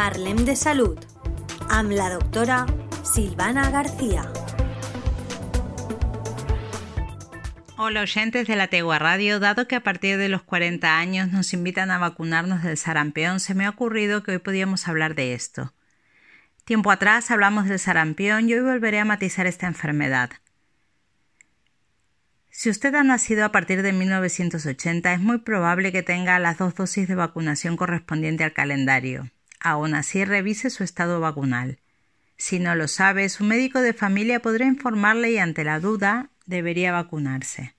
Parlem de Salud amb la doctora Silvana García. Hola oyentes de la Tegua Radio, dado que a partir de los 40 años nos invitan a vacunarnos del sarampión, se me ha ocurrido que hoy podíamos hablar de esto. Tiempo atrás hablamos del sarampión y hoy volveré a matizar esta enfermedad. Si usted ha nacido a partir de 1980, es muy probable que tenga las dos dosis de vacunación correspondiente al calendario. Aún así, revise su estado vacunal. Si no lo sabe, su médico de familia podrá informarle y ante la duda debería vacunarse.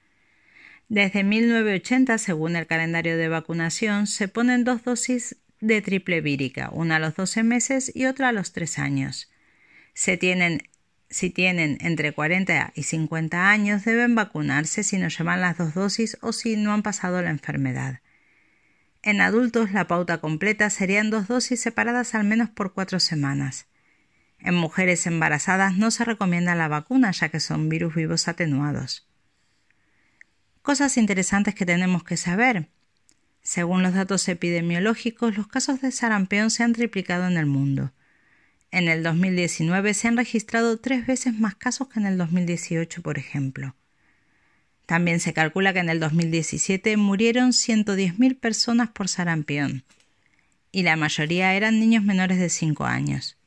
Desde 1980, según el calendario de vacunación, se ponen dos dosis de triple vírica, una a los 12 meses y otra a los 3 años. Se tienen si tienen entre 40 y 50 años, deben vacunarse si no llevan las dos dosis o si no han pasado la enfermedad. En adultos, la pauta completa serían dos dosis separadas al menos por cuatro semanas. En mujeres embarazadas no se recomienda la vacuna ya que son virus vivos atenuados. Cosas interesantes que tenemos que saber. Según los datos epidemiológicos, los casos de sarampión se han triplicado en el mundo. En el 2019 se han registrado tres veces más casos que en el 2018, por ejemplo. También se calcula que en el 2017 murieron 110.000 personas por sarampión, y la mayoría eran niños menores de 5 años.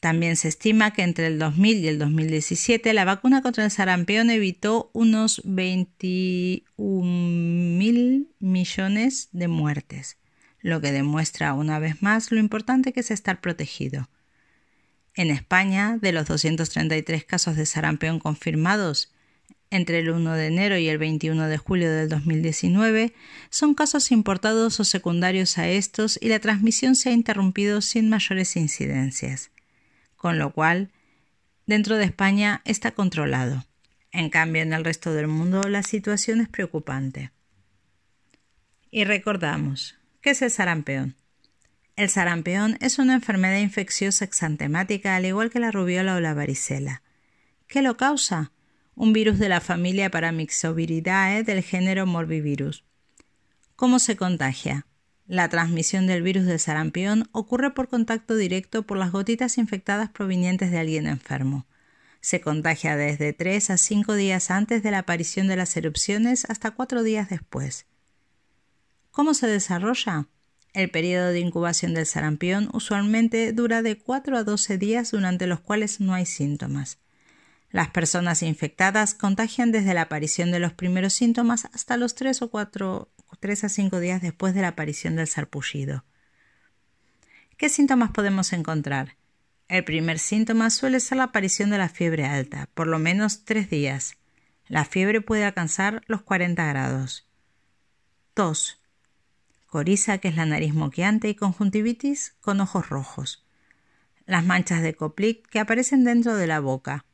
También se estima que entre el 2000 y el 2017 la vacuna contra el sarampión evitó unos 21.000 millones de muertes lo que demuestra una vez más lo importante que es estar protegido. En España, de los 233 casos de sarampión confirmados entre el 1 de enero y el 21 de julio del 2019, son casos importados o secundarios a estos y la transmisión se ha interrumpido sin mayores incidencias. Con lo cual, dentro de España está controlado. En cambio, en el resto del mundo la situación es preocupante. Y recordamos, ¿Qué es el sarampión? El sarampión es una enfermedad infecciosa exantemática al igual que la rubiola o la varicela. ¿Qué lo causa? Un virus de la familia Paramyxoviridae del género Morbivirus. ¿Cómo se contagia? La transmisión del virus del sarampión ocurre por contacto directo por las gotitas infectadas provenientes de alguien enfermo. Se contagia desde 3 a 5 días antes de la aparición de las erupciones hasta 4 días después. ¿Cómo se desarrolla? El periodo de incubación del sarampión usualmente dura de 4 a 12 días durante los cuales no hay síntomas. Las personas infectadas contagian desde la aparición de los primeros síntomas hasta los 3 o 4 3 a 5 días después de la aparición del sarpullido. ¿Qué síntomas podemos encontrar? El primer síntoma suele ser la aparición de la fiebre alta, por lo menos 3 días. La fiebre puede alcanzar los 40 grados. Tos coriza, que es la nariz moqueante, y conjuntivitis con ojos rojos. Las manchas de Koplik que aparecen dentro de la boca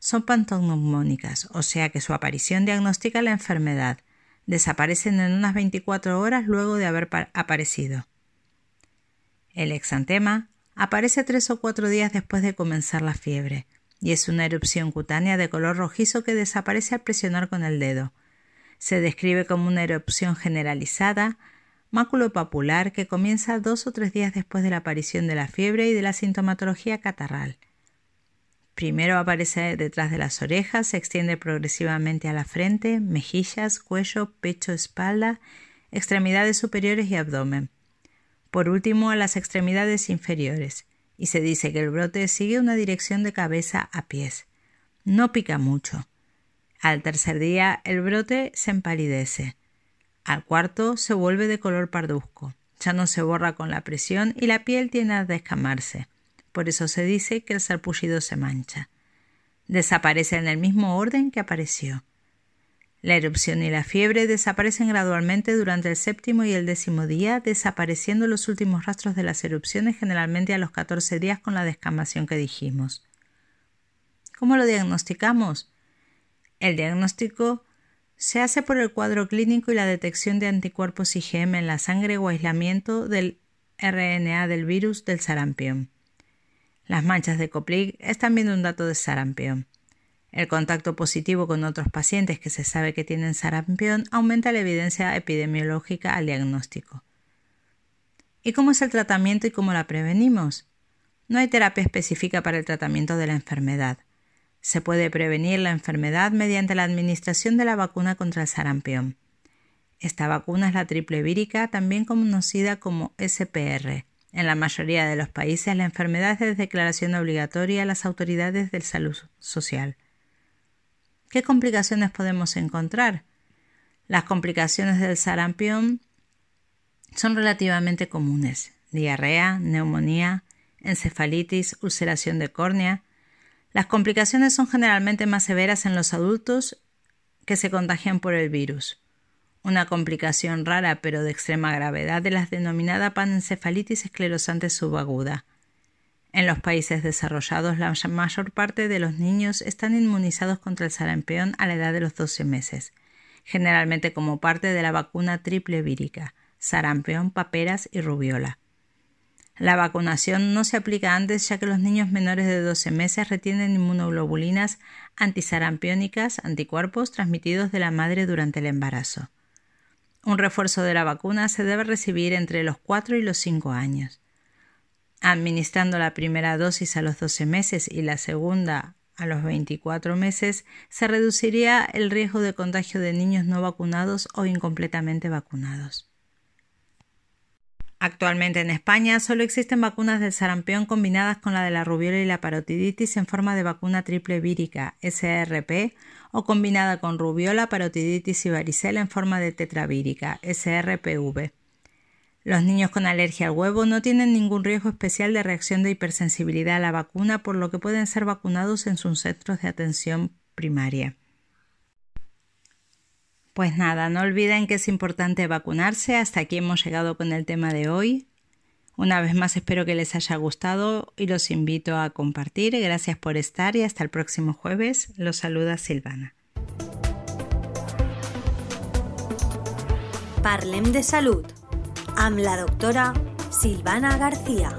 son pantoneumónicas, o sea que su aparición diagnostica la enfermedad. Desaparecen en unas 24 horas luego de haber aparecido. El exantema aparece tres o cuatro días después de comenzar la fiebre y es una erupción cutánea de color rojizo que desaparece al presionar con el dedo. Se describe como una erupción generalizada máculo papular que comienza dos o tres días después de la aparición de la fiebre y de la sintomatología catarral. Primero aparece detrás de las orejas, se extiende progresivamente a la frente, mejillas, cuello, pecho, espalda, extremidades superiores y abdomen. Por último, a las extremidades inferiores, y se dice que el brote sigue una dirección de cabeza a pies. No pica mucho. Al tercer día, el brote se empalidece. Al cuarto se vuelve de color parduzco. Ya no se borra con la presión y la piel tiende a descamarse. Por eso se dice que el sarpullido se mancha. Desaparece en el mismo orden que apareció. La erupción y la fiebre desaparecen gradualmente durante el séptimo y el décimo día, desapareciendo los últimos rastros de las erupciones generalmente a los 14 días con la descamación que dijimos. ¿Cómo lo diagnosticamos? El diagnóstico se hace por el cuadro clínico y la detección de anticuerpos IgM en la sangre o aislamiento del RNA del virus del sarampión. Las manchas de Koplik es también un dato de sarampión. El contacto positivo con otros pacientes que se sabe que tienen sarampión aumenta la evidencia epidemiológica al diagnóstico. ¿Y cómo es el tratamiento y cómo la prevenimos? No hay terapia específica para el tratamiento de la enfermedad. Se puede prevenir la enfermedad mediante la administración de la vacuna contra el sarampión. Esta vacuna es la triple vírica, también conocida como SPR. En la mayoría de los países la enfermedad es de declaración obligatoria a las autoridades de salud social. ¿Qué complicaciones podemos encontrar? Las complicaciones del sarampión son relativamente comunes. Diarrea, neumonía, encefalitis, ulceración de córnea. Las complicaciones son generalmente más severas en los adultos que se contagian por el virus. Una complicación rara pero de extrema gravedad es la denominada panencefalitis esclerosante subaguda. En los países desarrollados, la mayor parte de los niños están inmunizados contra el sarampión a la edad de los 12 meses, generalmente como parte de la vacuna triple vírica, sarampión, paperas y rubiola. La vacunación no se aplica antes ya que los niños menores de 12 meses retienen inmunoglobulinas antisarampiónicas, anticuerpos transmitidos de la madre durante el embarazo. Un refuerzo de la vacuna se debe recibir entre los 4 y los 5 años. Administrando la primera dosis a los 12 meses y la segunda a los 24 meses, se reduciría el riesgo de contagio de niños no vacunados o incompletamente vacunados. Actualmente en España solo existen vacunas del sarampión combinadas con la de la rubiola y la parotiditis en forma de vacuna triple vírica SRP o combinada con rubiola, parotiditis y varicela en forma de tetravírica SRPV. Los niños con alergia al huevo no tienen ningún riesgo especial de reacción de hipersensibilidad a la vacuna, por lo que pueden ser vacunados en sus centros de atención primaria. Pues nada, no olviden que es importante vacunarse. Hasta aquí hemos llegado con el tema de hoy. Una vez más espero que les haya gustado y los invito a compartir. Gracias por estar y hasta el próximo jueves. Los saluda Silvana. Parlem de Salud amb la doctora Silvana García.